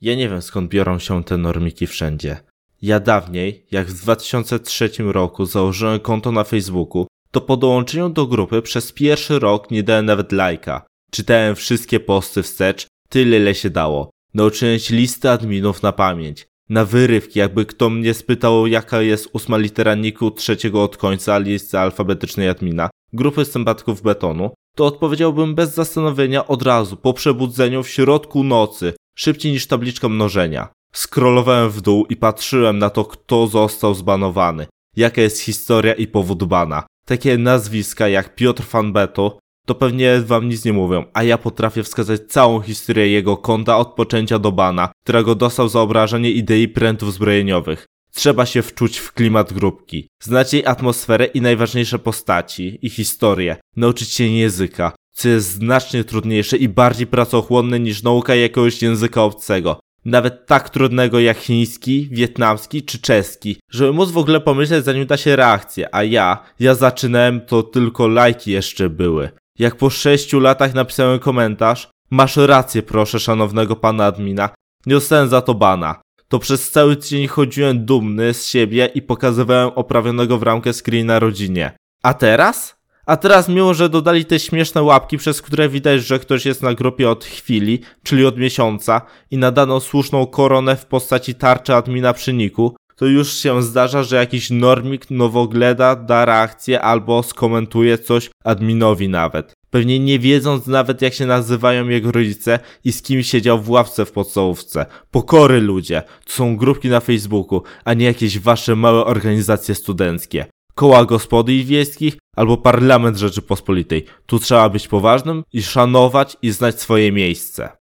Ja nie wiem skąd biorą się te normiki wszędzie. Ja dawniej, jak w 2003 roku założyłem konto na Facebooku, to po dołączeniu do grupy przez pierwszy rok nie dałem nawet lajka. Czytałem wszystkie posty wstecz, tyle ile się dało. Nauczyłem się listy adminów na pamięć. Na wyrywki, jakby kto mnie spytał jaka jest ósma litera niku trzeciego od końca listy alfabetycznej admina, grupy sympatyków betonu, to odpowiedziałbym bez zastanowienia od razu, po przebudzeniu w środku nocy, szybciej niż tabliczka mnożenia. Scrollowałem w dół i patrzyłem na to, kto został zbanowany, jaka jest historia i powód bana. Takie nazwiska jak Piotr Fanbeto to pewnie wam nic nie mówią, a ja potrafię wskazać całą historię jego konta od poczęcia do bana, którego dostał za obrażenie idei prętów zbrojeniowych. Trzeba się wczuć w klimat grupki, znać jej atmosferę i najważniejsze postaci i historię, nauczyć się języka, co jest znacznie trudniejsze i bardziej pracochłonne niż nauka jakiegoś języka obcego. Nawet tak trudnego jak chiński, wietnamski czy czeski, żeby móc w ogóle pomyśleć zanim da się reakcję, a ja, ja zaczynałem to tylko lajki jeszcze były. Jak po sześciu latach napisałem komentarz, masz rację proszę szanownego pana admina, nie dostałem za to bana. To przez cały tydzień chodziłem dumny z siebie i pokazywałem oprawionego w ramkę screena rodzinie. A teraz? A teraz mimo, że dodali te śmieszne łapki, przez które widać, że ktoś jest na grupie od chwili, czyli od miesiąca i nadano słuszną koronę w postaci tarczy admina przy niku, to już się zdarza, że jakiś normik nowogleda da reakcję albo skomentuje coś adminowi nawet. Pewnie nie wiedząc nawet jak się nazywają jego rodzice i z kim siedział w ławce w podstawówce. Pokory ludzie, to są grupki na Facebooku, a nie jakieś wasze małe organizacje studenckie. Koła gospodyń wiejskich albo parlament Rzeczypospolitej. Tu trzeba być poważnym i szanować i znać swoje miejsce.